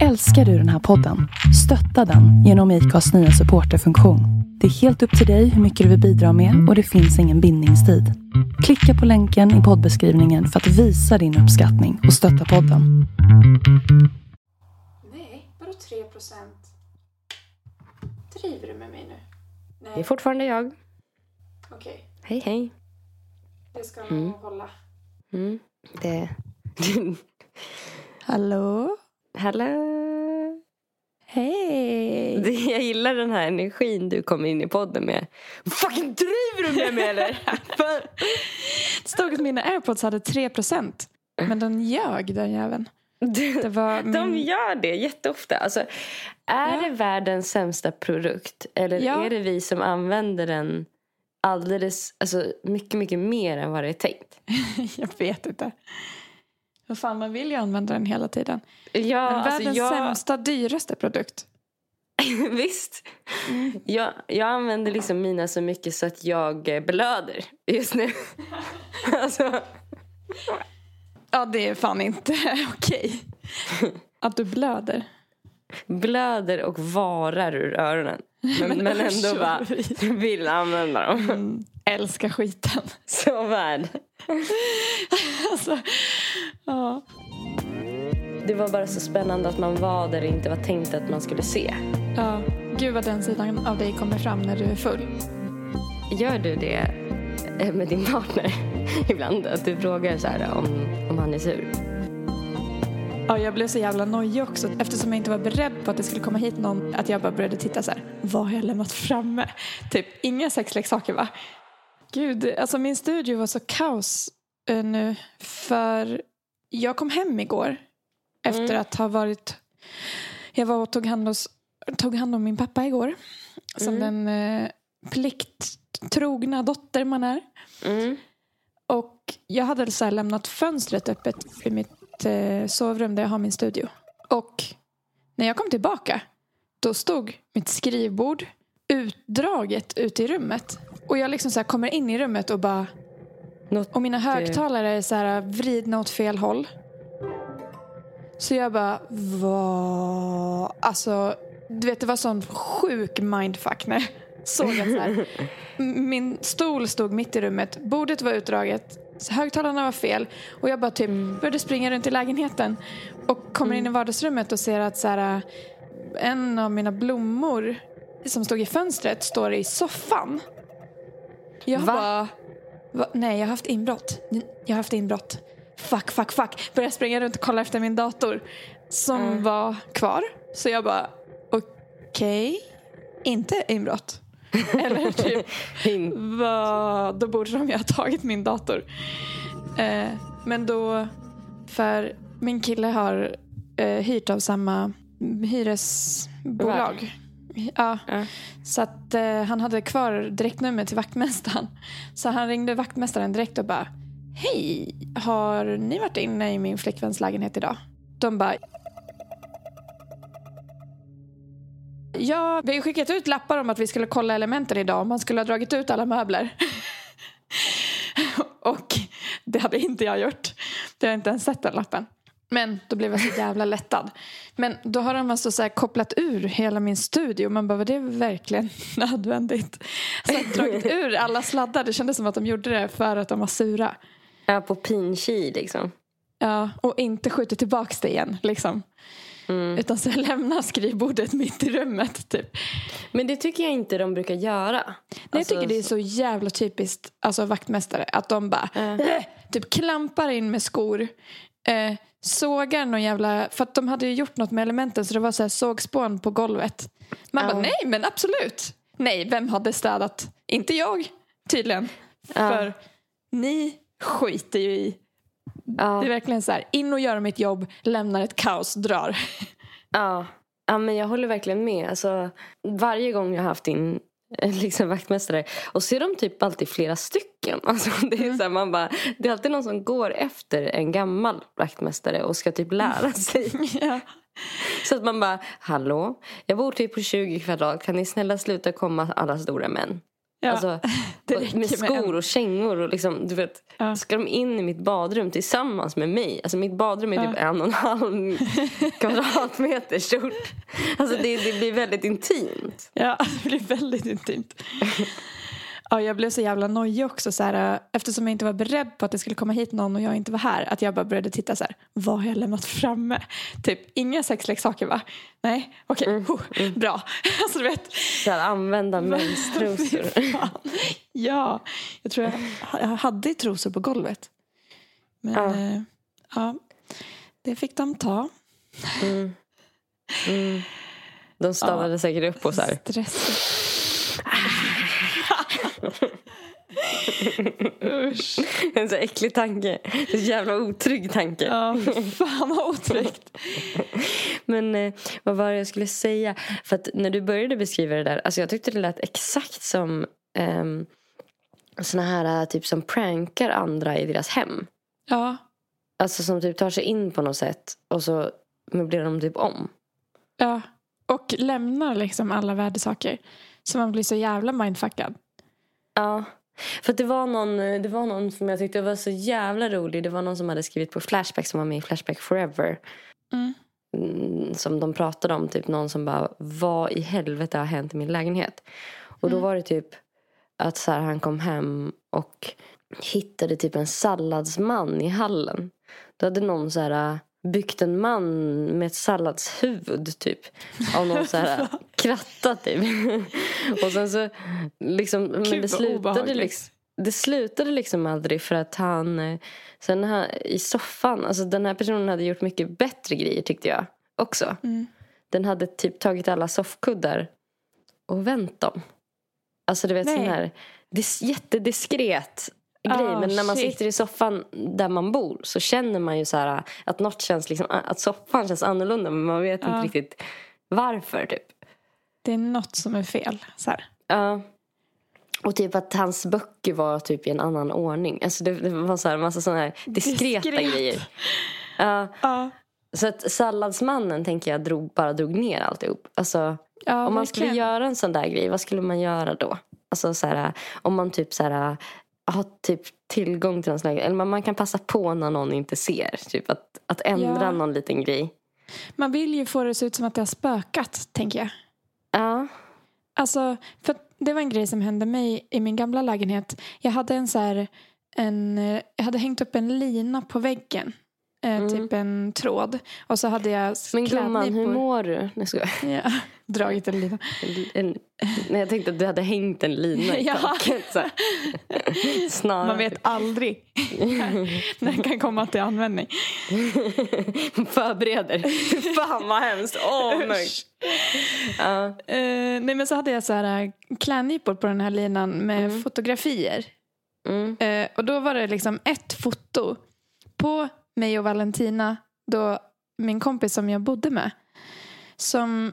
Älskar du den här podden? Stötta den genom IKAs nya supporterfunktion. Det är helt upp till dig hur mycket du vill bidra med och det finns ingen bindningstid. Klicka på länken i poddbeskrivningen för att visa din uppskattning och stötta podden. Nej, vadå 3 procent? Driver du med mig nu? Det är Nej, fortfarande jag. okej. Hej, hej. Det ska nog Mm. hålla. Mm. Det... Hallå? Hallå? Hej! Jag gillar den här energin du kommer in i podden med. Fucking driver du med mig eller? Det stod att mina airpods hade 3 procent. Men den ljög den jäveln. Det var De min... gör det jätteofta. Alltså, är Ja. det världens sämsta produkt? Eller Ja. är det vi som använder den alldeles, alltså mycket, mycket mer än vad det är tänkt? Jag vet inte. Vad fan, man vill ju använda den hela tiden. Ja, Men alltså världens jag... sämsta, dyraste produkt. Visst. Jag, jag använder liksom mina så mycket så att jag eh, blöder just nu. alltså, Ja, det är fan inte okej. Att du blöder. blöder och varar ur öronen. Men, Men men ändå bara vill använda dem. Mm, älskar skiten. Så värd. Alltså, ja. Det var bara så spännande att man var där det inte var tänkt att man skulle se. ja. Gud vad den sidan av dig kommer fram när du är full. Gör du det eh, med din partner ibland? Att du frågar så här om, om han är sur? Ja, jag blev så jävla nojig också eftersom jag inte var beredd på att det skulle komma hit någon. Att jag bara började titta så här. Vad har jag lämnat framme? Typ inga sexleksaker va? Gud, alltså min studio var så kaos eh, nu. För jag kom hem igår efter Mm. att ha varit... Jag var och tog hand, hos, tog hand om min pappa igår. Som Mm. den eh, plikttrogna dotter man är. Mm. Och jag hade så lämnat fönstret öppet i mitt eh, sovrum där jag har min studio. Och när jag kom tillbaka då stod mitt skrivbord utdraget ute i rummet. Och jag liksom så här kommer in i rummet och bara... Något, Och mina högtalare är så här vridna åt fel håll. Så jag bara, vad... Alltså, du vet det var sån sjuk mindfuck när jag såg att så här, min stol stod mitt i rummet, bordet var utdraget, högtalarna var fel och jag bara typ började springa runt i lägenheten och kommer in i vardagsrummet och ser att så här, en av mina blommor som stod i fönstret står i soffan. Jag Va? bara, va? nej jag har haft inbrott. Jag har haft inbrott. Fuck, fuck, fuck. Började springa runt och kolla efter min dator som var kvar. Så jag bara, okej, inte inbrott. Eller typ, vad, då borde de ju ha tagit min dator. Eh, men då, för min kille har eh, hyrt av samma hyresbolag. Ja, Ja. så att eh, han hade kvar direktnummer till vaktmästaren. Så han ringde vaktmästaren direkt och bara Hej, har ni varit inne i min flickväns lägenhet idag? De bara Ja, vi har skickat ut lappar om att vi skulle kolla elementen idag. om Man skulle ha dragit ut alla möbler. och det hade inte jag gjort. Det har jag inte ens sett den lappen. Men då blev jag så jävla lättad. Men då har de alltså så kopplat ur hela min studio. Man bara, var det verkligen nödvändigt? Så dragit ur alla sladdar. Det kändes som att de gjorde det för att de var sura. Ja, på pinki liksom. Ja, och inte skjutit tillbaks det igen. Liksom. Mm. Utan så lämna skrivbordet mitt i rummet. Typ. Men det tycker jag inte de brukar göra. Nej, Alltså, jag tycker det är så jävla typiskt alltså, vaktmästare. Att de bara äh, typ klampar in med skor. Eh, sågar någon jävla... För att de hade ju gjort något med elementen så det var så här sågspån på golvet. Man Ja. bara nej men absolut. Nej, vem hade städat? Inte jag tydligen. Ja. För ni skiter ju i. Det är Ja, verkligen så här, in och gör mitt jobb, lämnar ett kaos, drar. ja. ja, men jag håller verkligen med. Alltså, varje gång jag har haft in liksom vaktmästare och så är de typ alltid flera stycken. Alltså, det, är så här, man bara, det är alltid någon som går efter en gammal vaktmästare och ska typ lära sig. ja. Så att man bara, hallå, jag bor typ på 20 kvadrat, kan ni snälla sluta komma alla stora män? Ja, alltså, med skor och kängor och liksom, du vet. Ja. Ska de in i mitt badrum tillsammans med mig? Alltså mitt badrum är typ Ja. en och en halv kvadratmeter stort. Alltså det, det blir väldigt intimt. Ja, det blir väldigt intimt. Ja, jag blev så jävla nojig också så här, eftersom jag inte var beredd på att det skulle komma hit någon och jag inte var här. Att jag bara började titta så här, vad har jag lämnat framme? Typ inga sexleksaker va? Nej, okej, Mm, oh, bra. Alltså du vet. Så här, använda menstrosor. Ja, jag tror jag, jag hade trosor på golvet. Men Ja. ja. ja, det fick de ta. Mm. Mm. De stannade säkert upp och så här. Stressigt. Usch. En så äcklig tanke. En så jävla otrygg tanke. Ja, fan vad otryggt. Men eh, vad var det jag skulle säga? För att när du började beskriva det där. Alltså jag tyckte det lät exakt som um, såna här eh, typ som prankar andra i deras hem. Ja, Alltså som typ tar sig in på något sätt. Och så möblerar de typ om. ja. Och lämnar liksom alla värdesaker. Så man blir så jävla mindfuckad. Ja. För det var, någon, det var någon som jag tyckte var så jävla rolig. Det var någon som hade skrivit på Flashback som var med i Flashback Forever. Mm. Mm, som de pratade om. Typ någon som bara, vad i helvete har hänt i min lägenhet? Och då Mm. var det typ att så här, han kom hem och hittade typ en salladsman i hallen. Då hade någon så här byggt en man med ett salladshuvud typ. Av någon så här kratta typ. och sen så liksom, men det slutade liksom det slutade liksom aldrig för att han eh, sen här, i soffan, alltså den här personen hade gjort mycket bättre grejer tyckte jag också. Mm. Den hade typ tagit alla soffkuddar och vänt dem. Alltså du vet Nej. sån här dis- jättediskret grej. Ah, Men när man shit. sitter i soffan där man bor så känner man ju så här att något känns liksom, att soffan känns annorlunda men man vet Ja. inte riktigt varför typ. Det är något som är fel. Så. Ja. Och typ att hans böcker var typ i en annan ordning. Alltså det, det var så här massa sådana här diskreta Diskret. grejer. Ja. Ja, Så att salladsmannen tänker jag drog, bara drog ner alltihop. Alltså, ja om man skulle göra en sån där grej, vad skulle man göra då? Alltså så här, om man typ så här, har typ tillgång till sån här, eller man- man kan passa på när någon inte ser. Typ att, att ändra Ja. någon liten grej. Man vill ju få det att se ut som att det har spökat, tänker jag. Ja. Alltså, för det var en grej som hände mig i min gamla lägenhet. Jag hade en så här, en, jag hade hängt upp en lina på väggen. Eh, Mm. Typ en tråd. Och så hade jag Men gumman, hur mår du? Nej, ska Ja, dragit en lina. en, nej, jag tänkte att du hade hängt en lina i Ja. taket. Snarare. Man vet aldrig när den kan komma till användning. Förbereder. Fan vad hemskt. Åh, oh, ja. Eh, nej men så hade jag så här eh, klädnypor på den här linan med fotografier. mm. Eh, och då var det liksom ett foto på mig och Valentina, då min kompis som jag bodde med, som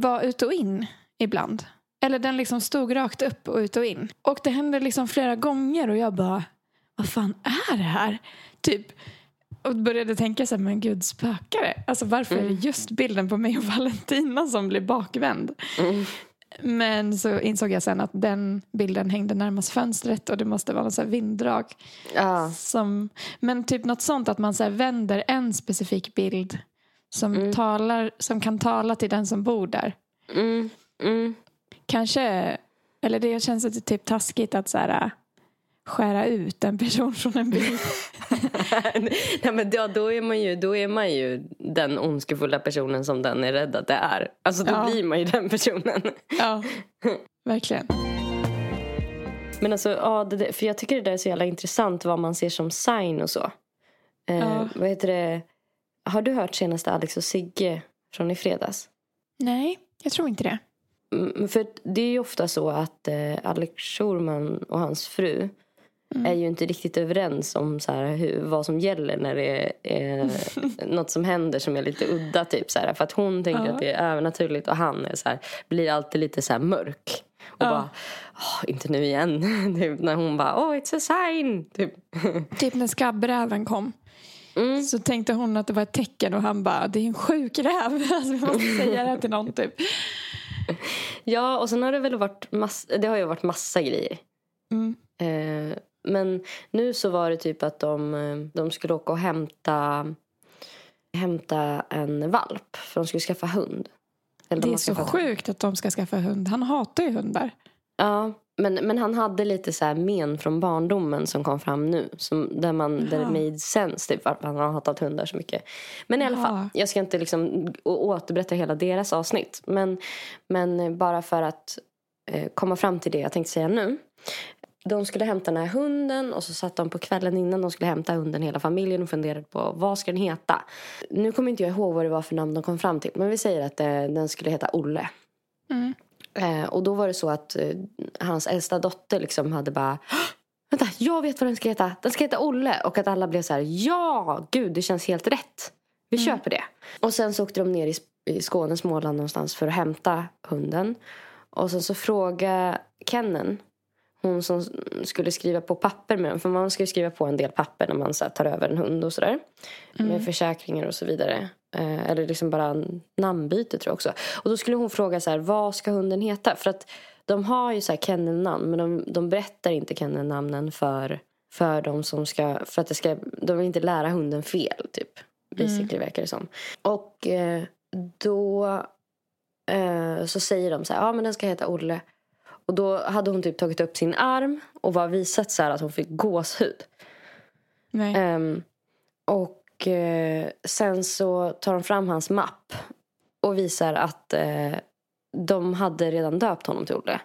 var ut och in ibland. Eller den liksom stod rakt upp och ut och in. Och det hände liksom flera gånger och jag bara, vad fan är det här? Typ. Och började tänka så här, men gud spökar det? Alltså varför är det just bilden på mig och Valentina som blir bakvänd? Mm. Men så insåg jag sen att den bilden hängde närmast fönstret och det måste vara något så vinddrag. ja. Som, men typ något sånt att man så vänder en specifik bild som, Mm. talar, som kan tala till den som bor där. Mm. Mm. Kanske, eller det känns lite typ taskigt att så här, äh, skära ut en person från en bild. Nej, men då, då, är man ju, då är man ju den ondskefulla personen som den är rädd att det är. Alltså då Ja. blir man ju den personen. ja, verkligen. Men alltså, ja, det, för jag tycker det där är så jävla intressant vad man ser som sign och så. Eh, Ja. Vad heter det? Har du hört senaste Alex och Sigge från i fredags? Nej, jag tror inte det. Mm, För det är ju ofta så att eh, Alex Schulman och hans fru är ju inte riktigt överens om så här, hur, vad som gäller när det är eh, något som händer som är lite udda. Typ, så här, för att hon tänker Ja. att det är övernaturligt och han är så här, blir alltid lite så mörk. Och Ja. bara, "Åh, inte nu igen. typ, när hon bara, oh it's a sign. Typ. Typ när skabbräven kom. Mm. Så tänkte hon att det var ett tecken och han bara, det är en sjuk räv. Alltså, vi måste säga det till någon typ. Ja, och sen har det väl varit massa, det har ju varit massa grejer. Mm. Eh, men nu så var det typ att de, eh, de skulle åka och hämta, hämta en valp. För de skulle skaffa hund. Eller de Det är så sjukt att de ska skaffa hund. Han hatar ju hundar. Ja, men, men han hade lite så här men från barndomen som kom fram nu. Som, där, man, där det made sense typ, varför han har hatat hundar så mycket. Men i alla fall, jag ska inte liksom återberätta hela deras avsnitt. Men, men bara för att eh, komma fram till det jag tänkte säga nu. De skulle hämta den här hunden och så satt de på kvällen innan de skulle hämta hunden hela familjen och funderade på vad ska den heta. Nu kommer inte jag ihåg vad det var för namn de kom fram till. Men vi säger att eh, den skulle heta Olle. Mm. Eh, och då var det så att eh, hans äldsta dotter liksom hade bara "Hå! Vänta, jag vet vad den ska heta. Den ska heta Olle. Och att alla blev så här, ja, gud, det känns helt rätt. Vi köper det. Och sen så åkte de ner i, i Skåne, Småland någonstans för att hämta hunden. Och sen så frågade Kennen, hon som skulle skriva på papper med dem. För man ska ju skriva på en del papper när man så tar över en hund och sådär. Med försäkringar och så vidare. Eh, eller liksom bara namnbyte tror jag också. Och då skulle hon fråga så här, vad ska hunden heta? För att de har ju så här kennelnamn men de, de berättar inte kennelnamnen för, för de som ska, för att det ska, de vill inte lära hunden fel typ. Basically verkar det som. Och eh, då eh, så säger de så här, ja men den ska heta Olle. Och då hade hon typ tagit upp sin arm och var visat så här att hon fick gåshud. Nej. Ehm, och eh, sen så tar de fram hans mapp och visar att eh, de hade redan döpt honom till Olle.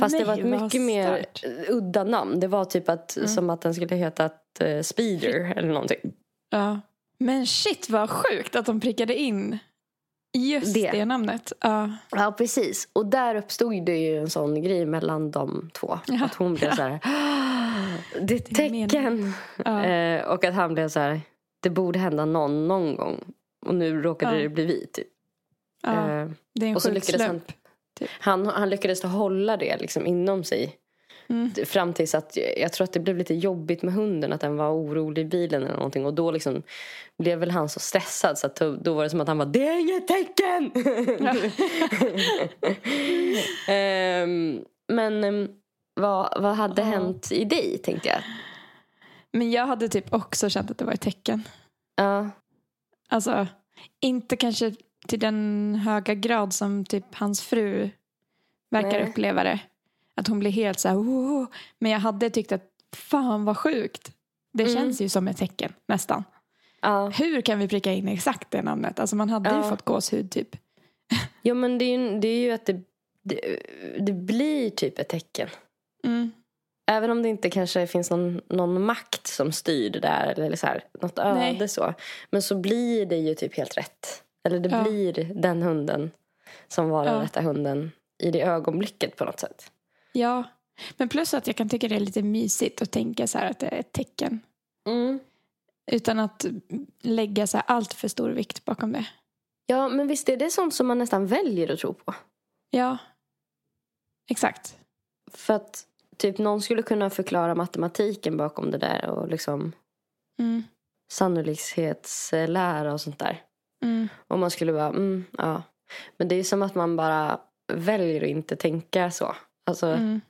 Fast det var ett Nej, mycket mer udda namn. Det var typ att, som att den skulle heta uh, Speeder eller någonting. Ja. Men shit vad sjukt att de prickade in just Det. det, namnet. Ja. Ja, precis. Och där uppstod det ju en sån grej mellan de två. Ja. Att hon blev så här, "Ah, det är ett Det är meningen." tecken. Ja. Eh, och att han blev så här, det borde hända någon någon gång. Och nu råkade Ja. det bli vi typ. Ja. Eh, Det är en och så lyckades han, typ. han, han lyckades hålla det liksom inom sig. Mm. Fram tills att jag tror att det blev lite jobbigt med hunden. Att den var orolig i bilen eller någonting. Och då liksom blev väl han så stressad. Så att då, var det som att han var det är inget tecken! Ehm, men ehm, vad, vad hade Ja. hänt i dig tänkte jag. Men jag hade typ också känt att det var ett tecken. Ja, Alltså, inte kanske till den höga grad som typ hans fru verkar Nej. uppleva det. Att hon blir helt så här, "Åh." men jag hade tyckt att fan vad sjukt. Det Mm. känns ju som ett tecken nästan. ja. Hur kan vi pricka in exakt det namnet? Alltså man hade ju Ja. fått gåshud typ. Jo men det är ju, det är ju att det, det, det blir typ ett tecken. Mm. Även om det inte kanske finns någon, någon makt som styr det där. Eller så här, något öde Nej. så. Men så blir det ju typ helt rätt. Eller det Ja. blir den hunden som var den Ja. rätta hunden i det ögonblicket på något sätt. Ja, men plus att jag kan tycka det är lite mysigt att tänka så här att det är ett tecken. Mm. Utan att lägga så här allt för stor vikt bakom det. Ja men visst är det sånt som man nästan väljer att tro på. Ja, exakt. För att typ någon skulle kunna förklara matematiken bakom det där. Och liksom Mm. sannolikhetslära och sånt där. Mm. Och man skulle bara, mm, ja. Men det är som att man bara väljer att inte tänka så. Alltså Mm.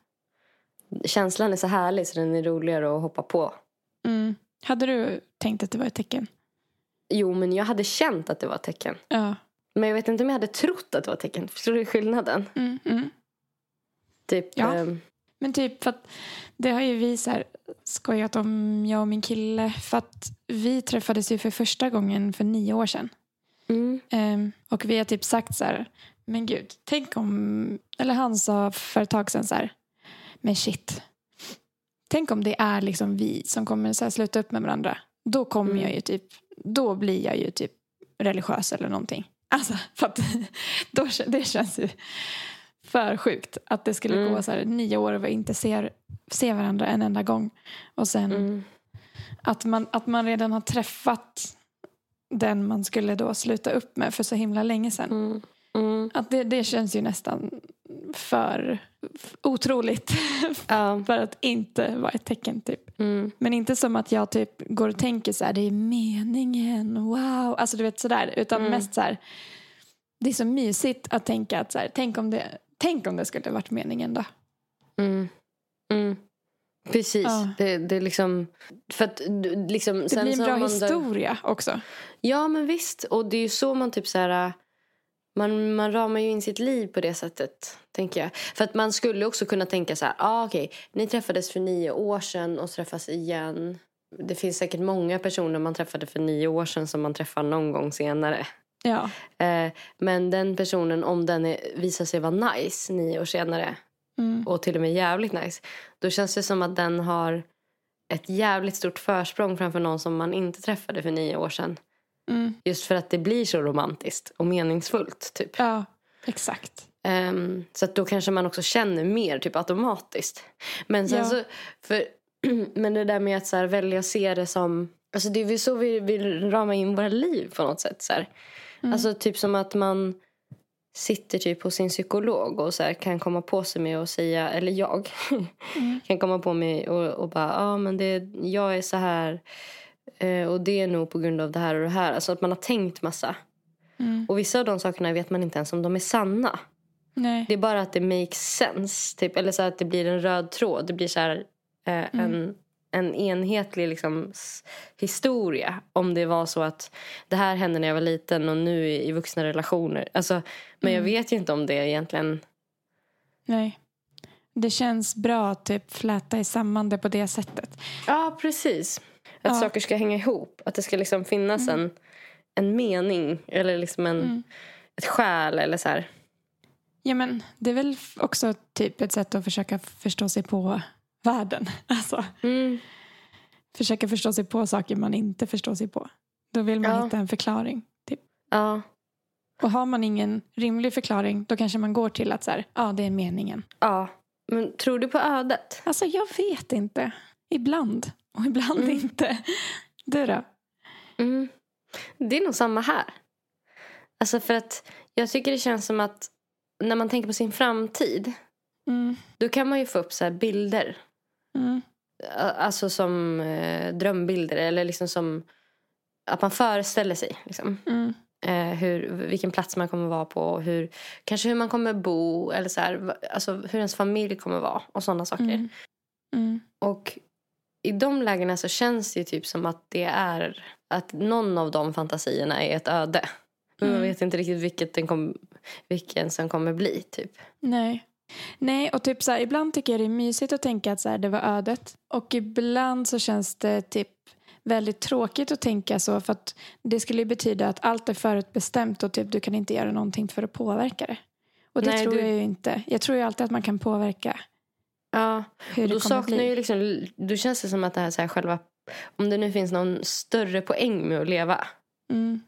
känslan är så härlig så den är roligare att hoppa på. Mm. Hade du tänkt att det var ett tecken? Jo, men jag hade känt att det var ett tecken. Ja. Men jag vet inte om jag hade trott att det var ett tecken. Förstår du skillnaden? Mm. Mm. Typ, Ja. ehm, Men typ för att det har ju vi så här skojat om, jag och min kille. För att vi träffades ju för första gången för nio år sedan. mm, Ehm, och vi har typ sagt så här, men gud, tänk om, eller han sa för ett tag sedan så här, men shit. Tänk om det är liksom vi som kommer så sluta upp med varandra. Då kommer Mm. jag ju typ, då blir jag ju typ religiös eller någonting. Alltså, för att då, det känns ju för sjukt att det skulle Mm. gå så här nio år och vi inte ser, ser varandra en enda gång. Och sen mm, att, man, att man redan har träffat den man skulle då sluta upp med för så himla länge sedan. mm, mm. Att det, det känns ju nästan för otroligt Ja, för att inte vara ett tecken typ. mm, Men inte som att jag typ går och tänker så här, det är meningen, wow. Alltså du vet sådär. Utan Mm. mest så här, det är så mysigt att tänka att så här, tänk om det, tänk om det skulle varit meningen då. Mm. Mm. Precis. Ja. Det, det är liksom... För att, liksom Det blir en bra historia också. Ja, men visst. Och det är ju så man typ så här... Man, man ramar ju in sitt liv på det sättet, tänker jag. För att man skulle också kunna tänka så här, ah, okej, ni träffades för nio år sedan och träffas igen. Det finns säkert många personer man träffade för nio år sedan som man träffar någon gång senare. Ja. Eh, men den personen, om den är, visar sig vara nice nio år senare Mm. och till och med jävligt nice, då känns det som att den har ett jävligt stort försprång framför någon som man inte träffade för nio år sedan. Mm. Just för att det blir så romantiskt och meningsfullt. Typ. Ja, exakt. Ehm, så att då kanske man också känner mer typ automatiskt. Men sen Ja. så, för, men det där med att så här, välja att se det som... Alltså det är väl så vi vill rama in våra liv på något sätt. Så. Mm. Alltså typ som att man sitter typ hos sin psykolog och så här, kan komma på sig med att säga, eller jag Mm. kan komma på mig och, och bara, ja ah, men det, jag är så här eh, och det är nog på grund av det här och det här. Alltså att man har tänkt massa. Mm. Och vissa av de sakerna vet man inte ens om de är sanna. Nej. Det är bara att det makes sense. Typ. Eller så att det blir en röd tråd. Det blir så här, eh, en, en enhetlig liksom, historia. Om det var så att det här hände när jag var liten och nu i, i vuxna relationer. Alltså, men jag vet ju inte om det egentligen... Nej. Det känns bra att typ fläta samman det på det sättet. Ja, precis. Att Ja. saker ska hänga ihop. Att det ska liksom finnas en, en mening. Eller liksom en, Mm. ett skäl. Eller så här. Ja, men det är väl också typ ett sätt att försöka förstå sig på världen. Alltså, Mm. försöka förstå sig på saker man inte förstår sig på. Då vill man Ja. hitta en förklaring. Typ. Ja. Och har man ingen rimlig förklaring då kanske man går till att så här, ja det är meningen. ja. Men tror du på ödet? Alltså jag vet inte. Ibland. Och ibland Mm. inte. Du då? Mm. Det är nog samma här. Alltså för att jag tycker det känns som att när man tänker på sin framtid Mm. då kan man ju få upp så här bilder. Mm. Alltså som eh, drömbilder eller liksom som att man föreställer sig liksom, Mm. eh, hur, vilken plats man kommer vara på och hur, kanske hur man kommer bo eller så här, alltså hur ens familj kommer vara och sådana saker. Mm. Mm. Och i de lägena så känns det typ som att det är att någon av de fantasierna är ett öde. Men man Mm. vet inte riktigt vilket den kom, vilken som kommer bli typ. Nej. Nej, och typ så här, ibland tycker jag det är mysigt att tänka att så här, det var ödet. Och ibland så känns det typ väldigt tråkigt att tänka så för att det skulle betyda att allt är förutbestämt och typ du kan inte göra någonting för att påverka det. Och det Nej, tror du- jag ju inte. Jag tror ju alltid att man kan påverka Ja, hur och då saknar ju liksom, då känns det som att det här, så här själva, om det nu finns någon större poäng med att leva. Mm.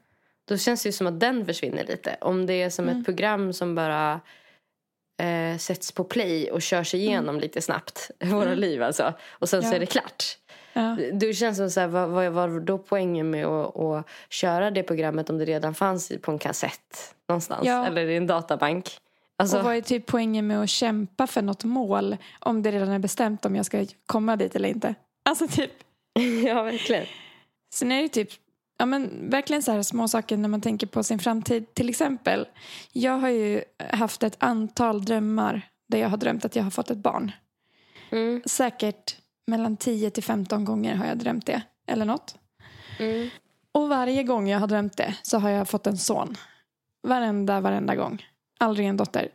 Då känns det ju som att den försvinner lite. Om det är som Mm. ett program som bara eh, sätts på play och kör sig igenom lite snabbt. Våra Mm. liv alltså. Och sen så Ja. är det klart. Ja. Det känns som så här, vad, vad var då poängen med att, att köra det programmet om det redan fanns på en kassett någonstans Ja. eller i en databank? Alltså, Och vad är typ poängen med att kämpa för något mål om det redan är bestämt om jag ska komma dit eller inte? Alltså typ ja, verkligen. Sen är det typ ja, men verkligen så här små saker när man tänker på sin framtid. Till exempel, jag har ju haft ett antal drömmar där jag har drömt att jag har fått ett barn. Mm, Säkert mellan 10 till 15 gånger har jag drömt det. Eller något. mm, Och varje gång jag har drömt det så har jag fått en son. Varenda, varenda gång. Aldrig en dotter.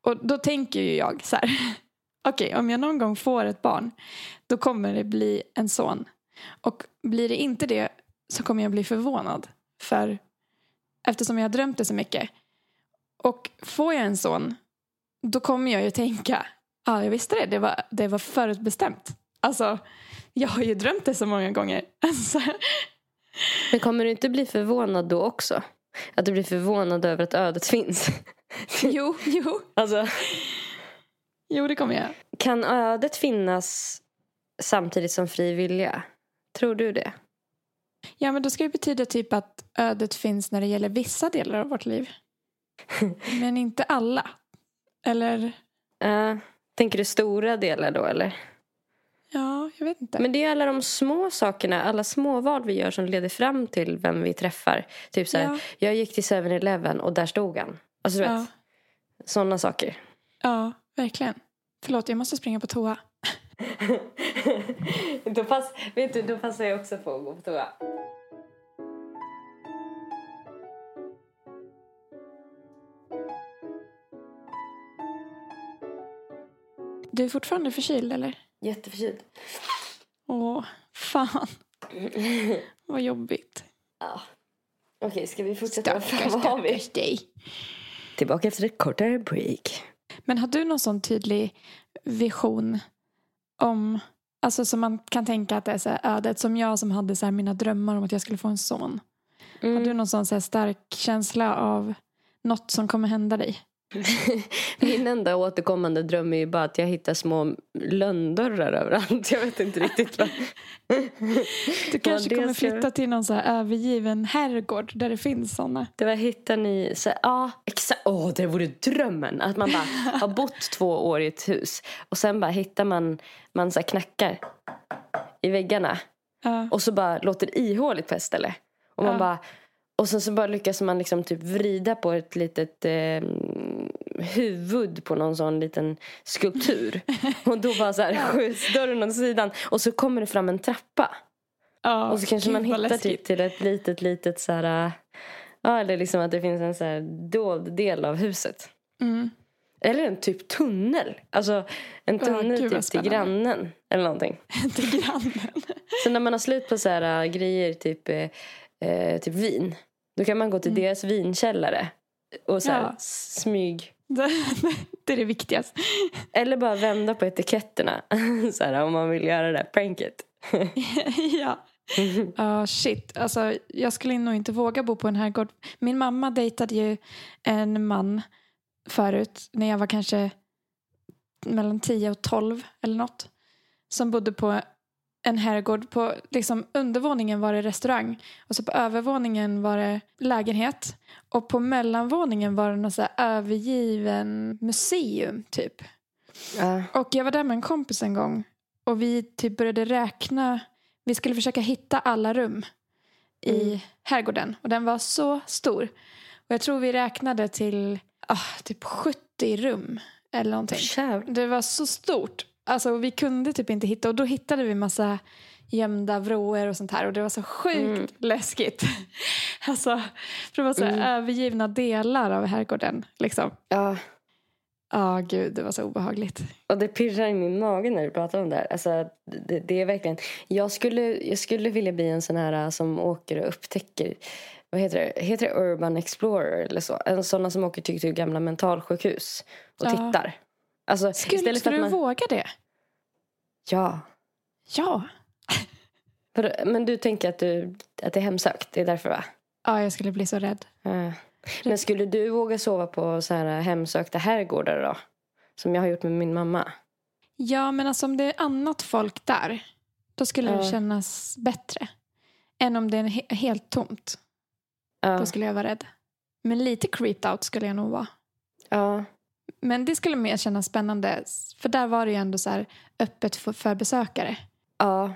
Och då tänker ju jag så här. Okej, om jag någon gång får ett barn då kommer det bli en son. Och blir det inte det så kommer jag bli förvånad. För eftersom jag har drömt det så mycket. Och får jag en son då kommer jag ju tänka ja, jag visste det. Det var, det var förutbestämt. Alltså, jag har ju drömt det så många gånger. Alltså, Men kommer du inte bli förvånad då också? Att du blir förvånad över att ödet finns? jo, jo. alltså, Jo, det kommer jag. kan ödet finnas samtidigt som fri vilja? Tror du det? Ja, men då ska det betyda typ att ödet finns när det gäller vissa delar av vårt liv. Men inte alla. Eller, Uh, tänker du stora delar då eller? ja, jag vet inte. Men det är alla de små sakerna, alla små val vi gör som leder fram till vem vi träffar. Typ så här, Ja. jag gick till 7-Eleven och där stod han. Alltså du ja. vet, sådana saker. Ja, verkligen. Förlåt, jag måste springa på toa. då, pass, vet du, då passar jag också på att gå på toa. Du är fortfarande förkyld eller? Jätteförkyld. Åh, fan. Vad jobbigt. Ja. Okej, ska vi fortsätta? Stackars, stackars dig. Tillbaka efter ett kortare break. Men har du någon sån tydlig vision om, alltså som man kan tänka att det är så här ödet, som jag som hade så mina drömmar om att jag skulle få en son. Mm. Har du någon sån så här stark känsla av något som kommer hända dig? Min enda återkommande dröm är ju bara att jag hittar små lönndörrar överallt. Jag vet inte riktigt vad... Du kanske kommer flytta till någon så övergiven herrgård där det finns såna. Det var hittar ni... Så, ja, exakt. Åh, det vore drömmen. Att man bara har bott två år i ett hus. Och sen bara hittar man, man så knackar i väggarna. Ja. Och så bara låter ihåligt på ett ställe. Och man Ja. bara... Och sen så bara lyckas man liksom typ vrida på ett litet eh, huvud på någon sån liten skulptur. och då bara så här skjuts dörren åt sidan. Och så kommer det fram en trappa. Ja, Och så kanske man hittar typ till ett litet, litet så här... Ja, eller liksom att det finns en så här dold del av huset. Mm. Eller en typ tunnel. Alltså en tunnel typ till grannen. Eller någonting. Till grannen. Så när man har slut på så här äh, grejer, typ, eh, eh, typ vin. Då kan man gå till deras vinkällare. Och så här, Mm. Ja. smyg. det är det viktigaste. Eller bara vända på etiketterna. så här, om man vill göra det där pranket. ja. Ja, shit. Alltså, jag skulle nog inte våga bo på en herrgård. Min mamma dejtade ju en man förut när jag var kanske mellan 10 och 12 eller något. Som bodde på en herrgård. På liksom, undervåningen var det restaurang och så på övervåningen var det lägenhet. Och på mellanvåningen var det något så övergiven museum typ. Ja. Och jag var där med en kompis en gång och vi typ började räkna. Vi skulle försöka hitta alla rum i Mm. herrgården och den var så stor. Och jag tror vi räknade till ah, typ 70 rum eller någonting. Jävlar. Det var så stort. Alltså vi kunde typ inte hitta och då hittade vi massa gömda vrår och sånt här och det var så sjukt Mm. läskigt. alltså, för det var så Mm. övergivna delar av herrgården liksom. Ja. Ja, gud, det var så obehagligt. Och det pirrar i min mage när du pratar om det här. Alltså, det, det är verkligen... Jag skulle, jag skulle vilja bli en sån här äh, som åker och upptäcker... Vad heter det? Heter det Urban Explorer eller så? En sån som åker till, till gamla mentalsjukhus och Ja. tittar. Alltså, Skulle, att du man... våga det? Ja. Ja. Men du tänker att, du, att det är hemsökt? Det är därför va? Ja, jag skulle bli så rädd. Men skulle du våga sova på så här hemsökta herrgårdar då? Som jag har gjort med min mamma. Ja, men alltså om det är annat folk där, då skulle det Ja. kännas bättre. Än om det är he- helt tomt. Ja. Då skulle jag vara rädd. Men lite creeped out skulle jag nog vara. ja. Men det skulle mer kännas spännande. För där var det ju ändå så öppet för, för besökare. Ja,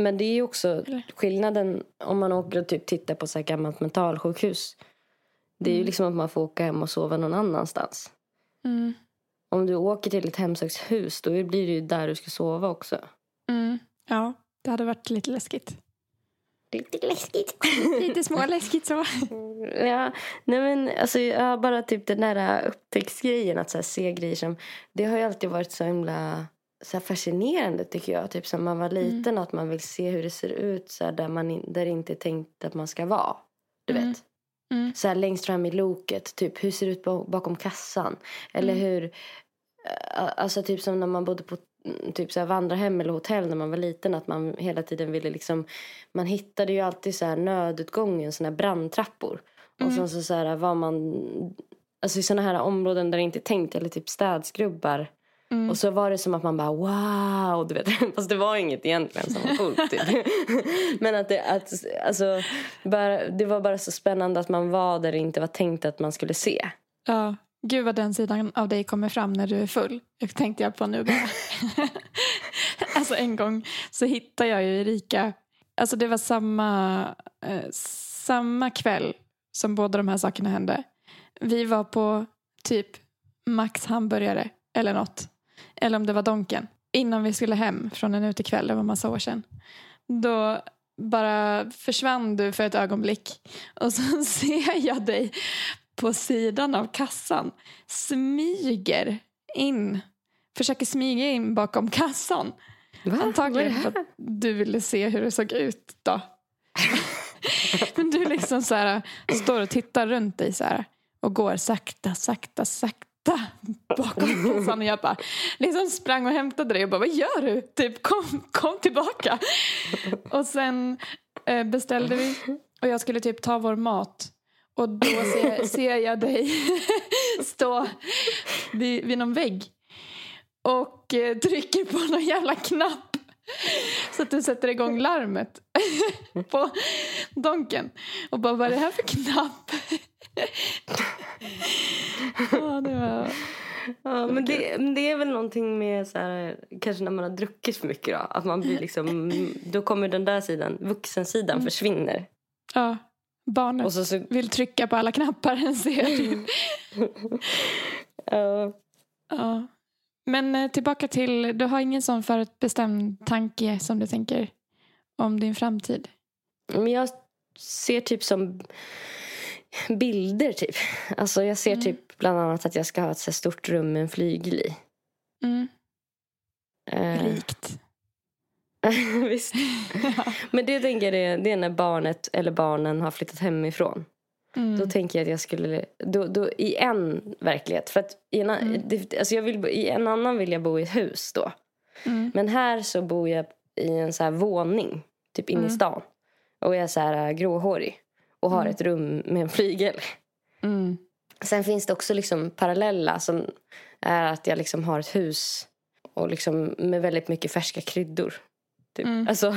men det är ju också Eller? skillnaden om man åker och typ tittar på så här gammalt mentalsjukhus. Det är ju Mm. liksom att man får åka hem och sova någon annanstans. Mm. Om du åker till ett hemsökt hus då blir det ju där du ska sova också. Mm. Ja, det hade varit lite läskigt. Lite läskigt. Lite småläskigt så. ja, nej men alltså ja, bara typ den där upptäcktsgrejen att så se grejer som det har ju alltid varit så himla så fascinerande tycker jag. Typ som man var liten att man vill se hur det ser ut så där, man in, där det inte är tänkt att man ska vara. Du Mm. vet. Mm. Så längst fram i loket, typ hur ser det ut ba- bakom kassan? Eller Mm. hur, eh, alltså typ som när man bodde på mm, typ så här vandrarhem eller hotell när man var liten att man hela tiden ville liksom, man hittade ju alltid så här nödutgången, såna här brandtrappor. Och Mm. sen så, så här var man, alltså i såna här områden där det inte är tänkt eller typ städskrubbar. Mm. Och så var det som att man bara wow, du vet. Fast det var inget egentligen som var coolt. Typ. Men att det, att, alltså, bara, det var bara så spännande att man var där det inte var tänkt att man skulle se. Ja, gud vad den sidan av dig kommer fram när du är full. Det tänkte jag på nu bara. alltså en gång så hittade jag ju Erika. Alltså det var samma, eh, samma kväll som båda de här sakerna hände. Vi var på typ Max hamburgare eller något. Eller om det var Donken. Innan vi skulle hem från en utekväll, det var massa år sedan. Då bara försvann du för ett ögonblick. Och så ser jag dig på sidan av kassan. Smyger in. Försöker smyga in bakom kassan. Va? Antagligen för att du ville se hur det såg ut då. Men du liksom så här, står och tittar runt dig så här, och går sakta, sakta, sakta bakom kassan. Och jag bara liksom sprang och hämtade dig och bara, vad gör du? Typ, kom, kom tillbaka. Och sen eh, beställde vi och jag skulle typ ta vår mat. Och då ser, ser jag dig stå vid, vid någon vägg och eh, trycker på någon jävla knapp så att du sätter igång larmet på donken. Och bara, vad är det här för knapp? ja, det var... Ja, men det, men det är väl någonting med så här, kanske när man har druckit för mycket då. Att man blir liksom, då kommer den där sidan, vuxensidan försvinner. Ja, barnet Och så, så, vill trycka på alla knappar den ser. Typ. ja. Men eh, tillbaka till, du har ingen sån förutbestämd tanke som du tänker om din framtid? men jag ser typ som bilder typ. Alltså jag ser Mm. typ bland annat att jag ska ha ett så stort rum med en flygel i. Mm. Eh, Rikt. Visst. Men det tänker jag det, det är när barnet eller barnen har flyttat hemifrån. Mm. Då tänker jag att jag skulle, då, då, i en verklighet. För att i en, Mm. det, alltså jag vill, i en annan vill jag bo i ett hus då. Mm. Men här så bor jag i en så här våning, typ inne i Mm. stan. Och jag är så här äh, gråhårig. Och har Mm. ett rum med en flygel. Mm. Sen finns det också liksom parallella som är att jag liksom har ett hus och liksom med väldigt mycket färska kryddor. Typ. Mm. Alltså,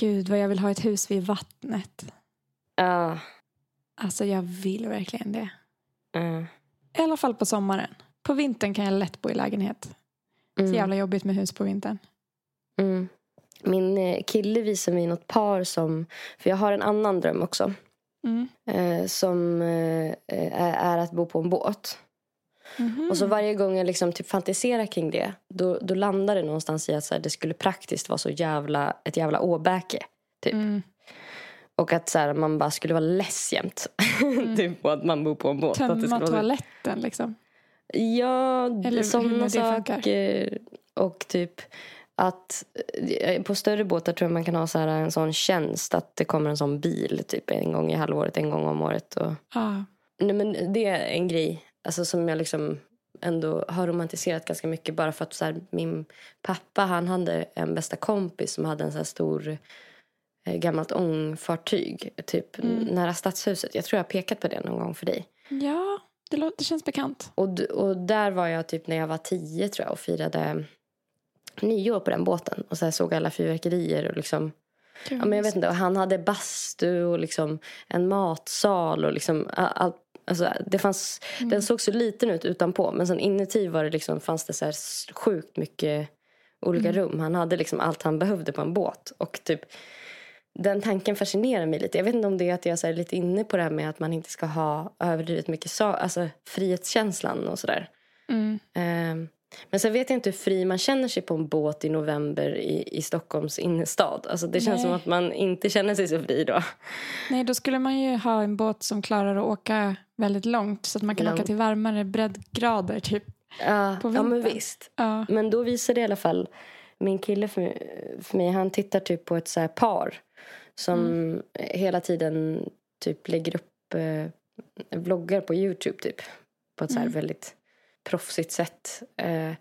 Gud vad jag vill ha ett hus vid vattnet. ja. Alltså jag vill verkligen det. ja. I alla fall på sommaren. På vintern kan jag lätt bo i lägenhet. Så Mm. jävla jobbigt med hus på vintern. Mm. Min eh, kille visade mig något par som, för jag har en annan dröm också. Mm. Eh, som eh, är att bo på en båt. Mhm. Och så varje gång jag liksom typ fantiserar kring det, då, då landar det någonstans i att så här, det skulle praktiskt vara så jävla, ett jävla åbäke. Typ. Mm. Och att så här, man bara skulle vara less jämt. typ på att man bor på en båt. att det Tömma skulle vara toaletten liksom. Ja, Eller sådana saker. Och typ att eh, på större båtar tror jag man kan ha så här en sån tjänst att det kommer en sån bil typ en gång i halvåret, en gång om året. Och, Ja. nej, men det är en grej alltså, som jag liksom ändå har romantiserat ganska mycket bara för att så här, min pappa han hade en bästa kompis som hade en så här stor eh, gammalt ångfartyg typ Mm. nära stadshuset. Jag tror jag har pekat på det någon gång för dig. ja, det, låter, det känns bekant. Och, och där var jag typ när jag var tio tror jag och firade nyår på den båten. Och så här såg alla fyrverkerier och liksom, ja men jag vet inte, och han hade bastu och liksom en matsal och liksom allt. Alltså, det fanns, Mm. Den såg så liten ut utanpå men sen inuti var det liksom, fanns det så här sjukt mycket olika Mm. rum. Han hade liksom allt han behövde på en båt. Och typ den tanken fascinerar mig lite. Jag vet inte om det är att jag är lite inne på det här med att man inte ska ha överdrivet mycket sa- alltså frihetskänslan och sådär. Mm. Ehm, men sen vet jag inte hur fri man känner sig på en båt i november i, i Stockholms innerstad. Alltså det känns Nej. som att man inte känner sig så fri då. Nej, då skulle man ju ha en båt som klarar att åka väldigt långt så att man kan Långt. åka till varmare breddgrader typ. Ja, På ja men visst. Ja. Men då visade i alla fall min kille för, för mig, han tittar typ på ett så par som Mm. hela tiden typ lägger upp eh, vloggar på Youtube typ. På ett så här Mm. väldigt proffsigt sätt. Eh,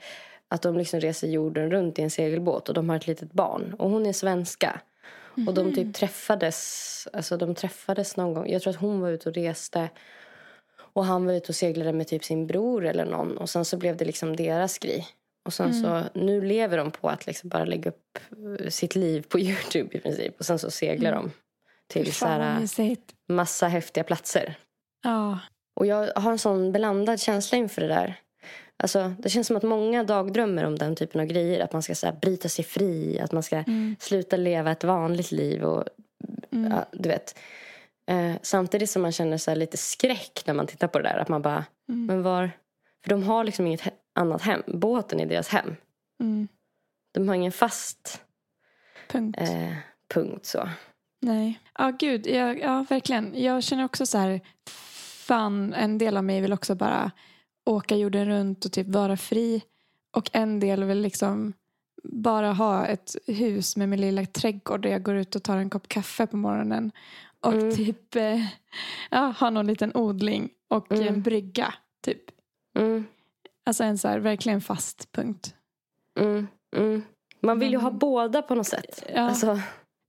att de liksom reser jorden runt i en segelbåt och de har ett litet barn. Och hon är svenska. Och de Mhm. typ träffades, alltså de träffades någon gång. Jag tror att hon var ute och reste. Och han var ute och seglade med typ sin bror eller någon. Och sen så blev det liksom deras grej. Och sen Mm. så, nu lever de på att liksom bara lägga upp eh, sitt liv på Youtube i princip. Och sen så seglar Mm. de till så här, massa häftiga platser. Ja. Och jag har en sån blandad känsla inför det där. Alltså, det känns som att många dagdrömmer om den typen av grejer. Att man ska så här, bryta sig fri, att man ska Mm. sluta leva ett vanligt liv. Och, Mm. ja, du vet. Eh, samtidigt som man känner så lite skräck när man tittar på det där. Att man bara, Mm. Men var... För de har liksom inget he- annat hem. Båten är deras hem. Mm. De har ingen fast Punkt. eh, punkt så. Nej. Ja, gud. Ja, ja, verkligen. Jag känner också så här, fan, en del av mig vill också bara åka jorden runt och typ vara fri. Och en del vill liksom bara ha ett hus med min lilla trädgård där jag går ut och tar en kopp kaffe på morgonen. Och Mm. typ eh, ja, ha någon liten odling och Mm. en brygga. Typ. Mm, Alltså en så här verkligen fast punkt. mm, mm. Man vill ju ha båda på något sätt. Ja. Alltså,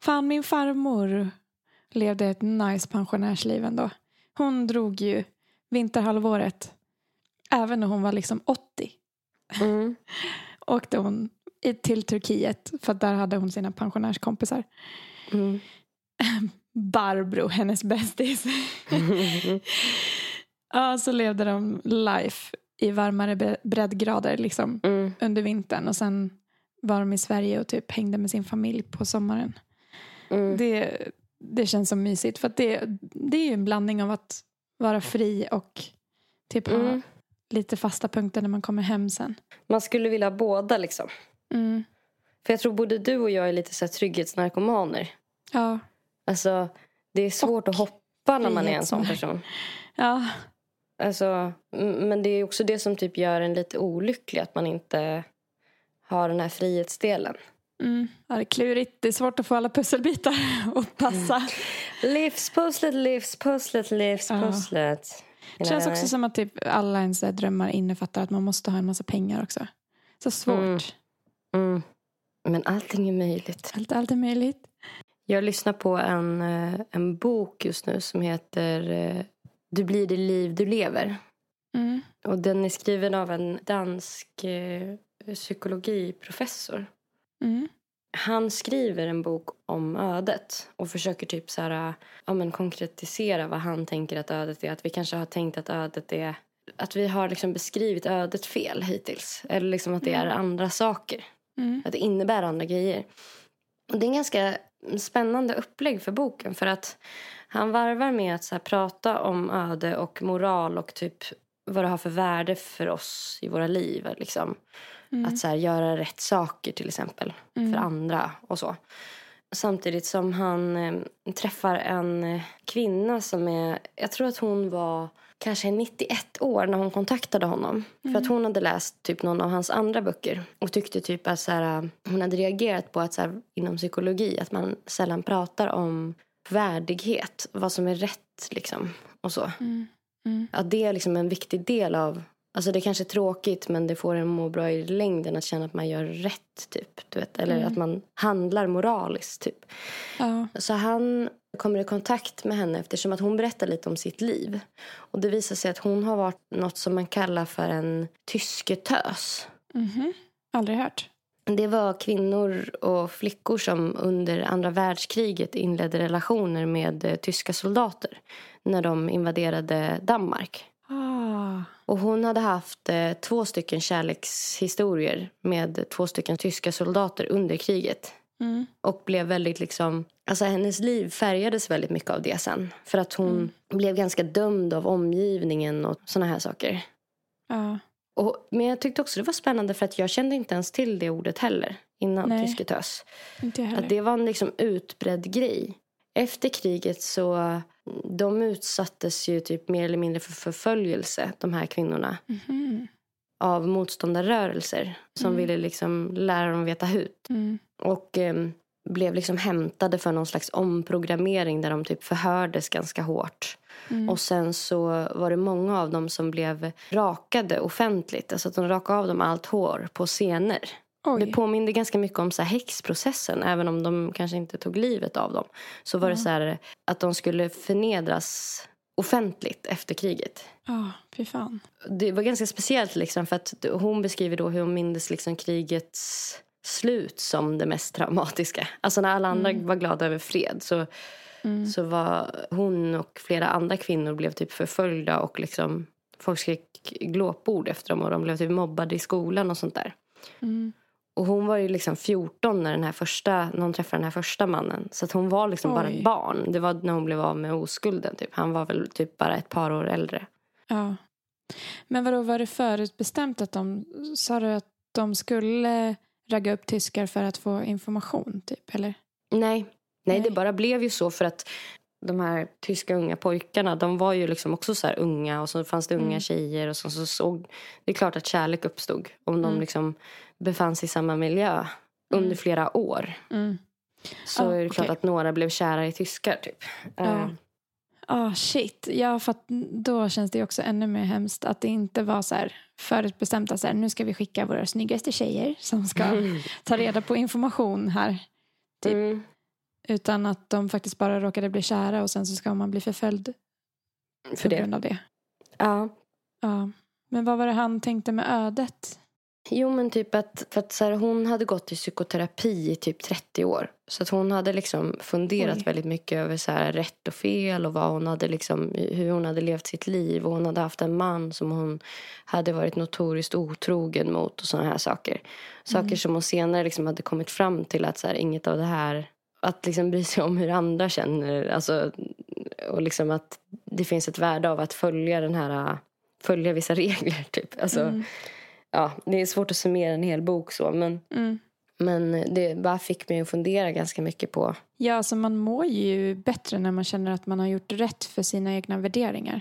Fan, min farmor levde ett nice pensionärsliv ändå. Hon drog ju vinterhalvåret, även när hon var liksom 80, mm, åkte hon till Turkiet för där hade hon sina pensionärskompisar. mm. Barbro, hennes bästis. ja, så levde de life i varmare bre- breddgrader liksom Mm, under vintern och sen var de i Sverige och typ hängde med sin familj på sommaren. mm. Det, det känns så mysigt för det, det är ju en blandning av att vara fri och typ ha Mm. lite fasta punkter när man kommer hem sen. Man skulle vilja ha båda liksom. Mm. För jag tror både du och jag är lite så här trygghetsnarkomaner. Ja. Alltså, det är svårt att hoppa när man är en sån person. Ja. Alltså, men det är också det som typ gör en lite olycklig. Att man inte har den här frihetsdelen. Mm. ja, det är klurigt. Det är svårt att få alla pusselbitar att passa. Livspusslet, livspusslet, livspusslet. Det känns också som att typ alla ens drömmar innefattar att man måste ha en massa pengar också. Så svårt. Mm. Mm. Men allting är möjligt. Allt, allt är möjligt. Jag lyssnar på en, eh, en bok just nu som heter eh, Du blir det liv du lever. Mm. Och den är skriven av en dansk eh, psykologiprofessor. Mm. Han skriver en bok om ödet och försöker typ så här, ja, men konkretisera vad han tänker att ödet är. Att vi kanske har tänkt att ödet är... Att vi har liksom beskrivit ödet fel hittills. Eller liksom att det är andra saker. Mm. Att det innebär andra grejer. Och det är en ganska spännande upplägg för boken. För att han varvar med att så prata om öde och moral och typ vad det har för värde för oss i våra liv. Liksom. Mm. Att så här, göra rätt saker till exempel Mm. för andra och så. Samtidigt som han eh, träffar en eh, kvinna som är, jag tror att hon var kanske 91 år när hon kontaktade honom. För att hon hade läst typ någon av hans andra böcker och tyckte typ att så här, hon hade reagerat på att så här, inom psykologi att man sällan pratar om värdighet, vad som är rätt liksom och så. Mm. Mm. Att det är liksom en viktig del av Alltså det är kanske är tråkigt men det får en att må bra i längden att känna att man gör rätt typ. Du vet? Eller Mm. att man handlar moraliskt typ. Ja. Så han kommer i kontakt med henne eftersom att hon berättar lite om sitt liv. Och det visar sig att hon har varit något som man kallar för en tysketös. Mhm. Aldrig hört. Det var kvinnor och flickor som under andra världskriget inledde relationer med eh, tyska soldater när de invaderade Danmark. Ah. Och hon hade haft eh, två stycken kärlekshistorier med två stycken tyska soldater under kriget. Mm. Och blev väldigt liksom, alltså hennes liv färgades väldigt mycket av det sen. För att hon blev ganska dömd av omgivningen och såna här saker. Ja. Och, men jag tyckte också det var spännande för att jag kände inte ens till det ordet heller innan Nej. tysketös. Att det var en liksom utbredd grej. Efter kriget så de utsattes ju typ mer eller mindre för förföljelse, de här kvinnorna. Mhm. Av motståndarrörelser som Mm. ville liksom lära dem veta hut. Mm. Och em, blev liksom hämtade för någon slags omprogrammering där de typ förhördes ganska hårt. Mm. Och sen så var det många av dem som blev rakade offentligt. Alltså att de rakade av dem allt hår på scener. Oj. Det påminde ganska mycket om så här häxprocessen. Även om de kanske inte tog livet av dem. Så var det så här att de skulle förnedras offentligt efter kriget. Ja, fy fan. Det var ganska speciellt liksom för att hon beskriver då hur hon mindes liksom krigets slut som det mest traumatiska. Alltså när alla andra var glada över fred så, Mm. så var hon och flera andra kvinnor blev typ förföljda och liksom folk skrek glåpord efter dem och de blev typ mobbade i skolan och sånt där. Mm. Och hon var ju liksom 14 när, den här första, när hon träffade den här första mannen. Så att hon var liksom bara Oj. ett barn. Det var när hon blev av med oskulden. Typ. Han var väl typ bara ett par år äldre. Ja. Men vadå, var det förutbestämt att de, sa du att de skulle ragga upp tyskar för att få information typ, eller? Nej. Nej, det bara blev ju så för att de här tyska unga pojkarna, de var ju liksom också så här unga och så fanns det unga Mm. tjejer och så, så såg, det är klart att kärlek uppstod om de Mm. liksom befann sig i samma miljö under Mm. flera år. Mm. Så Ja, är det klart okej. att några blev kära i tyskar typ. Ja. Eh, Ah shit, ja för då känns det också ännu mer hemskt att det inte var så här förutbestämt att så här, nu ska vi skicka våra snyggaste tjejer som ska ta reda på information här. Typ. Mm. Utan att de faktiskt bara råkade bli kära och sen så ska man bli förföljd För på det. grund av det. Ja. Ja. Men vad var det han tänkte med ödet? Jo men typ att, för att så här, hon hade gått i psykoterapi i typ 30 år. Så att hon hade liksom funderat Oj. väldigt mycket över så här, rätt och fel och vad hon hade liksom, hur hon hade levt sitt liv. Och hon hade haft en man som hon hade varit notoriskt otrogen mot och sådana här saker. Saker Mm. som hon senare liksom hade kommit fram till att så här, inget av det här att liksom bry sig om hur andra känner. Alltså, och liksom att det finns ett värde av att följa den här följa vissa regler. Typ. Alltså, Mm. Ja, det är svårt att summera en hel bok så. Men, Mm. men det bara fick mig att fundera ganska mycket på. Ja, alltså man mår ju bättre när man känner att man har gjort rätt för sina egna värderingar.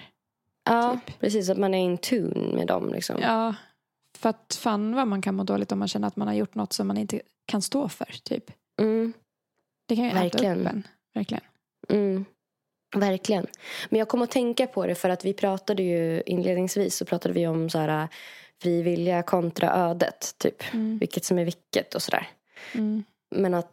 Ja, Typ. precis. Att man är in tune med dem. Liksom. Ja, för att fan vad man kan må dåligt om man känner att man har gjort något som man inte kan stå för. Typ. Mm, Det kan ju äta Verkligen. upp en. Verkligen. mm, verkligen. Men jag kom att tänka på det för att vi pratade ju inledningsvis så pratade vi om så här fri vilja kontra ödet. Typ. Mm. Vilket som är vilket och sådär. Mm. Men att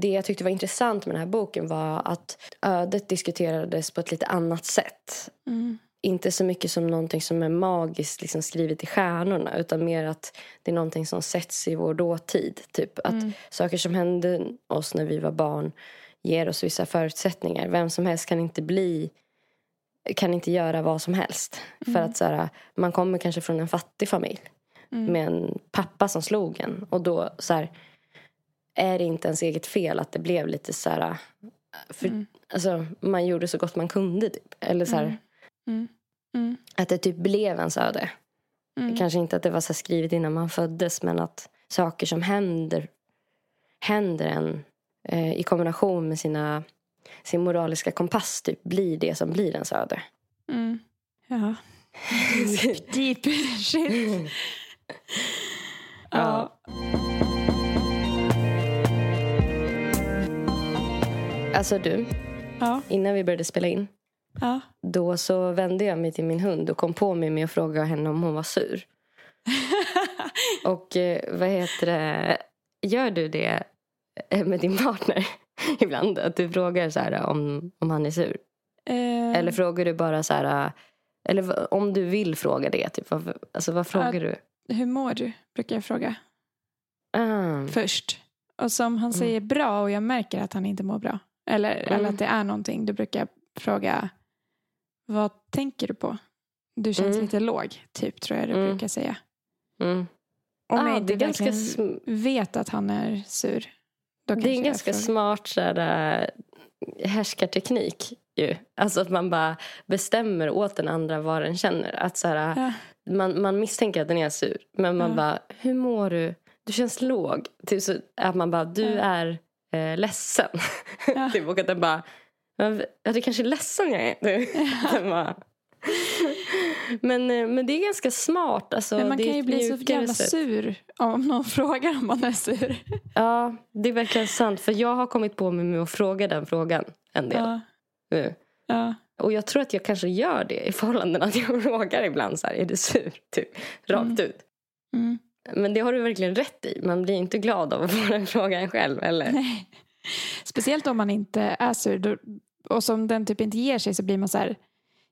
det jag tyckte var intressant med den här boken var att ödet diskuterades på ett lite annat sätt. Mm. inte så mycket som någonting som är magiskt liksom skrivet i stjärnorna utan mer att det är någonting som sätts i vår dåtid. Typ att Mm. saker som hände oss när vi var barn ger oss vissa förutsättningar. Vem som helst kan inte bli kan inte göra vad som helst. För att så här, man kommer kanske från en fattig familj Mm. med en pappa som slog en. Och då så här, är det inte ens eget fel att det blev lite så här... För, Mm. alltså, man gjorde så gott man kunde. Typ. Eller så här, Mm. Mm. Mm. att det typ blev ens öde. Mm. Kanske inte att det var så skrivet innan man föddes men att saker som händer händer en eh, i kombination med sina, sin moraliska kompass typ blir det som blir ens öde. Mm. Ja. Deep, deep shit. Ja. Alltså du, Ja. innan vi började spela in Ja. då så vände jag mig till min hund och kom på mig med att fråga henne om hon var sur. Och eh, vad heter det, gör du det eh, med din partner ibland? Att du frågar så här om, om han är sur? Eh, Eller frågar du bara så här... Eller om du vill fråga det, typ, vad, alltså, vad frågar du? hur mår du? Brukar jag fråga Ah, först. Och som han säger bra och jag märker att han inte mår bra. Eller, Mm. eller att det är någonting. Då brukar jag fråga vad tänker du på? Du känns Mm. lite låg, typ tror jag du Mm. brukar säga. mm. Om Ah, jag det inte ganska, verkligen sm- vet att han är sur. Då det är en ganska frågar. smart så här, äh, härskarteknik. Ju. Alltså att man bara bestämmer åt den andra vad den känner. Att så här, Ja. man, man misstänker att den är sur. Men man Ja. bara, hur mår du? Du känns låg. Typ så att man bara, du Ja. är eh, ledsen. Ja. typ, och att den bara, "Men, ja, du kanske är ledsen jag är. Den bara, men, eh, men det är ganska smart. Alltså, Men man kan ju bli så jävla sätt. sur om någon frågar om man är sur. Ja, det är verkligen sant. För jag har kommit på mig med att fråga den frågan en del Ja. nu. Ja. Och jag tror att jag kanske gör det i förhållanden att jag frågar ibland så här, är du sur? Typ, rakt Mm. ut. Mm. Men det har du verkligen rätt i. Man blir inte glad av att få den frågan själv, eller? Nej. Speciellt om man inte är sur. Då, och som den typ inte ger sig så blir man så här.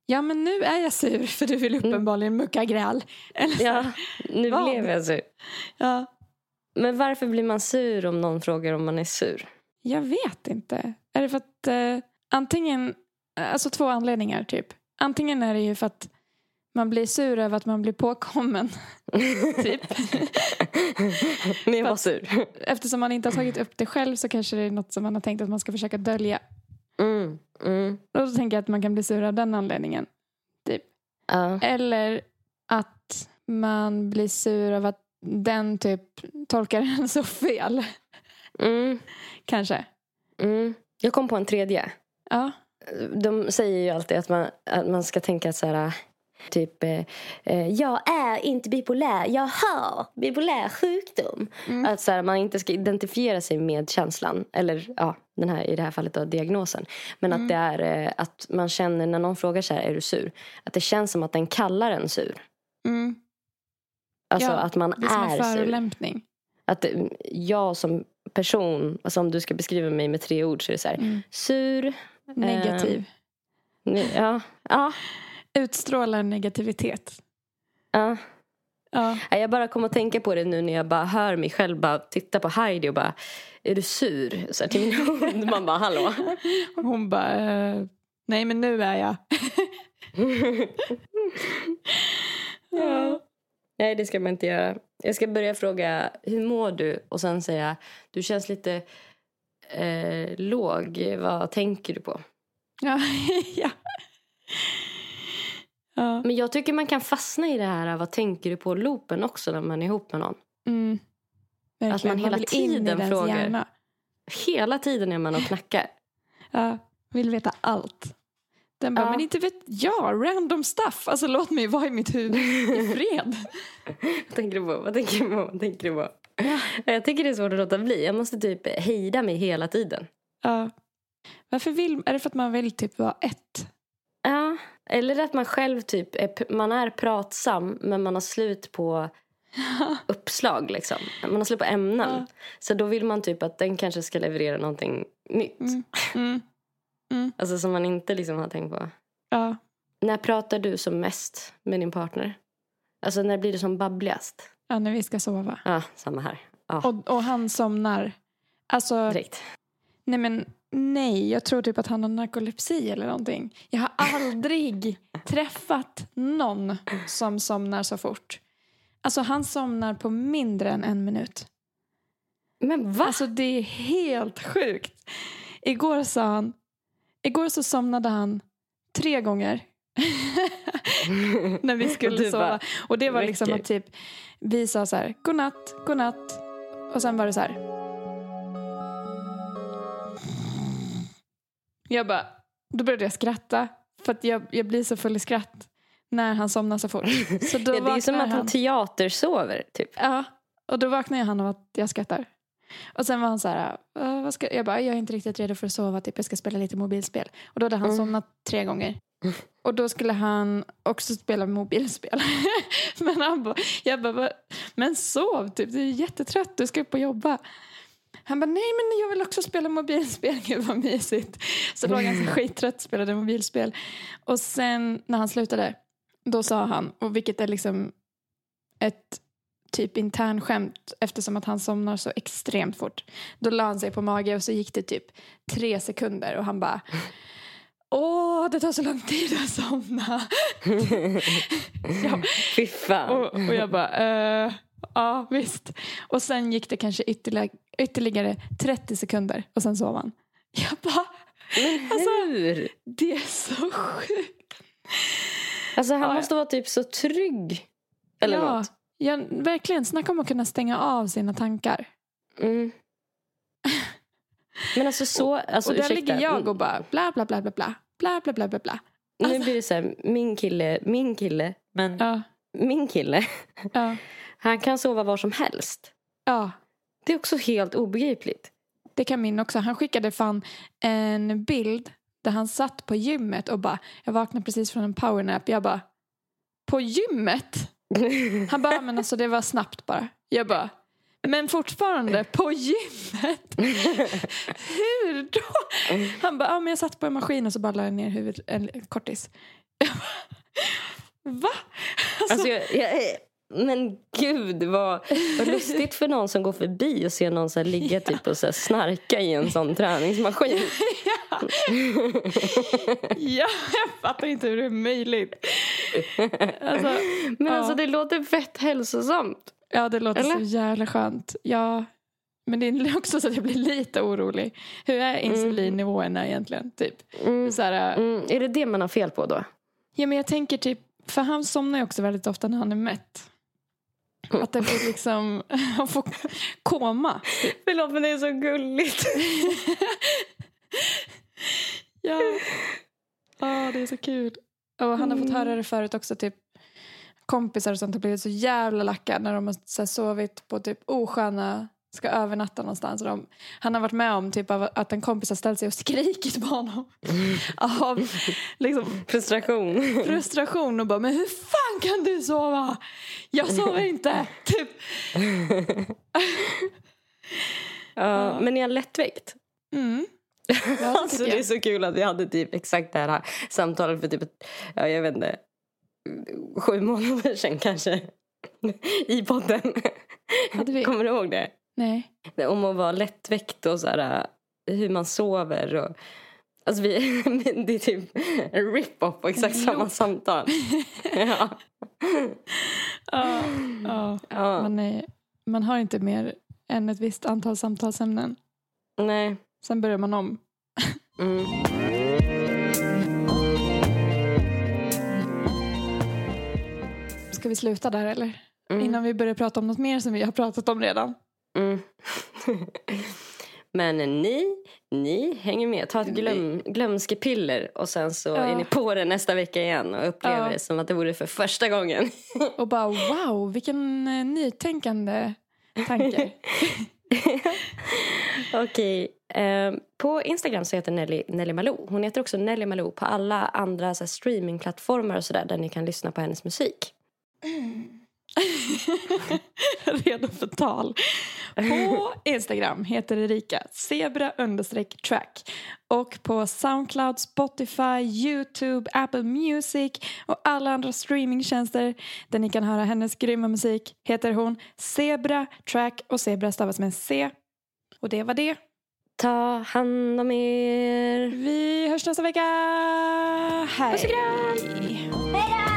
Ja men nu är jag sur för du vill uppenbarligen mucka gräl. Eller Ja, nu Vad? blev jag sur. ja. Men varför blir man sur om någon frågar om man är sur? Jag vet inte. Är det för att eh, antingen, alltså två anledningar typ. Antingen är det ju för att man blir sur över att man blir påkommen. typ. Men jag var sur. Eftersom man inte har tagit upp det själv så kanske det är något som man har tänkt att man ska försöka dölja. Mm, mm, Och då tänker jag att man kan bli sur av den anledningen. ja. Eller man blir sur av att den typ tolkar en så fel. Mm, Kanske. mm. Jag kom på en tredje. Ja. De säger ju alltid att man, att man ska tänka så här... Typ, eh, eh, jag är inte bipolär, jag har bipolär sjukdom. Mm. Att så här, man inte ska identifiera sig med känslan. Eller ja, den här, i det här fallet då, diagnosen. Men Mm. att det är eh, att man känner när någon frågar så här, är du sur? Att det känns som att den kallar en sur. Mm. Alltså Ja, att man Det är som är sur. förolämpning. Att eh, jag som person, alltså om du ska beskriva mig med tre ord så är det så här, Mm. sur, Negativ. ne- ja, ja, Utstrålar negativitet. ja. Ja. Jag bara kom att tänka på det nu när jag bara hör mig själv bara titta på Heidi och bara Är du sur? Så här, till min hund. Man bara hallå. Hon bara, eh, nej men nu är jag. ja. Nej det ska man inte göra. Jag ska börja fråga hur mår du? Och sen säga du känns lite eh, låg. Vad tänker du på? Ja. ja. Ja. Men jag tycker man kan fastna i det här vad tänker du på loopen också när man är ihop med någon. Mm. Att man hela i tiden frågar. Hjärna. Hela tiden är man och knackar. Ja. Vill veta allt. Den bara, Ja. men inte vet jag, random stuff. Alltså låt mig vara i mitt huvud i fred. Vad tänker du på? Vad tänker du på? Vad tänker du på? Jag tycker det är svårt att låta bli. Jag måste typ hejda mig hela tiden. Ja. Varför vill, är det för att man vill typ vara ett? Eller att man själv typ är, man är pratsam men man har slut på uppslag liksom. Man har slut på ämnen. Ja. Så då vill man typ att den kanske ska leverera någonting nytt. Mm. Mm. Alltså som man inte liksom har tänkt på. Ja. När pratar du som mest med din partner? Alltså när blir det som babbligast? ja, när vi ska sova. Ja, samma här. Ja, Och, och han somnar. Alltså, direkt. Nej men nej, jag tror typ att han har narkolepsi eller någonting. Jag har aldrig träffat någon som somnar så fort. Alltså han somnar på mindre än en minut. Men va? Alltså det är helt sjukt. Igår sa han, igår så somnade han tre gånger. när vi skulle sova. och det var liksom att typ, vi sa så här, godnatt, godnatt. Och sen var det så här. Jag bara, då började jag skratta. För att jag, jag blir så full i skratt när han somnar så fort. Så då ja, det är som vaknar att han teatersover typ. Ja, och då vaknade han av att jag skrattar. Och sen var han så här, "Äh, vad ska, jag bara, jag är inte riktigt redo för att sova, typ jag ska spela lite mobilspel. Och då hade han Mm. somnat tre gånger. Och då skulle han också spela mobilspel. men han bara, jag bara, "Va? men sov typ, du är jättetrött, du ska upp och jobba. Han bara, nej men jag vill också spela mobilspel, gud vad mysigt. Så låg han skittrött, spelade mobilspel. Och sen när han slutade, då sa han, och vilket är liksom ett typ internskämt eftersom att han somnar så extremt fort. Då la han sig på mage och så gick det typ tre sekunder och han bara Åh, det tar så lång tid att somna. ja, Fy fan. och, och jag bara, eh, ja visst. Och sen gick det kanske ytterligare, ytterligare 30 sekunder och sen sov han. Jag bara, Men alltså- hur? det är så sjukt. Alltså han Ja, måste vara typ så trygg. Eller ja, något. ja, verkligen. Snacka om att kunna stänga av sina tankar. Mm. Men alltså så, alltså och där ursäkta. ligger jag och bara bla bla bla bla bla. Bla bla bla bla bla. Nu blir det så här, min kille, min kille, men Ja, min kille, ja, han kan sova var som helst. ja. Det är också helt obegripligt. Det kan min också. Han skickade fan en bild där han satt på gymmet och bara, jag vaknade precis från en powernap. Jag bara, på gymmet? Han bara, men alltså det var snabbt bara. Jag bara, men fortfarande på gymmet? Hur då? Han bara, ja men jag satt på en maskin och så bara la jag ner huvudet, en kortis. Jag bara, Va? Alltså, Alltså, jag, jag, men gud vad, vad lustigt för någon som går förbi och ser någon så ligga typ och så snarka i en sån träningsmaskin. ja. ja, jag fattar inte hur det är möjligt. Alltså, Men Ja. alltså det låter fett hälsosamt. ja, det låter Eller? så jävla skönt. Ja, men det är också så att jag blir lite orolig. Hur är insulinnivåerna egentligen? Typ? Mm. Så här, Mm. Är det det man har fel på då? ja, men jag tänker typ, för han somnar ju också väldigt ofta när han är mätt. Att det blir liksom, han får koma. Förlåt men det är så gulligt. Ja. Ja, det är så kul. Och han har fått höra det förut också, typ kompisar och sånt har blivit så jävla lacka när de har så sovit på typ osköna, ska övernatta någonstans. De, han har varit med om typ att en kompis har ställt sig och skrikit på honom. Av liksom, Frustration. frustration och bara, men hur fan kan du sova? Jag sover inte. Typ. Ja, men är han lättväckt? Mm. Ja, Alltså det är så kul att vi hade typ exakt det här samtalet för typ, ja jag vet inte, sju månader sedan kanske. I podden. Hade vi? Kommer du ihåg det? Nej. Om att vara lättväckt och så här, hur man sover. Och, alltså vi, det är typ en rip-off på exakt samma loop. samtal. ja. Ja, ja. ja. Man, är, man har inte mer än ett visst antal samtalsämnen. Nej. Sen börjar man om. Mm. Ska vi sluta där eller? Mm. Innan vi börjar prata om något mer som vi har pratat om redan. Mm. Men ni, ni hänger med. Ta ett glöm, glömskepiller och sen så Ja. är ni på det nästa vecka igen och upplever Ja. det som att det vore för första gången. Och bara wow, vilken eh, nytänkande tanke. Okej. Eh, på Instagram så heter Nelly, Nelly Malou. Hon heter också Nelly Malou på alla andra så här, streamingplattformar och sådär där ni kan lyssna på hennes musik. Redo för tal. På Instagram heter Erika zebra understreck track. Och på Soundcloud, Spotify, Youtube, Apple Music och alla andra streamingtjänster där ni kan höra hennes grymma musik heter hon Zebra Track och Zebra stavas med C. Och det var det. Ta hand om er. Vi hörs nästa vecka. Hej. Puss och kram. Hej då!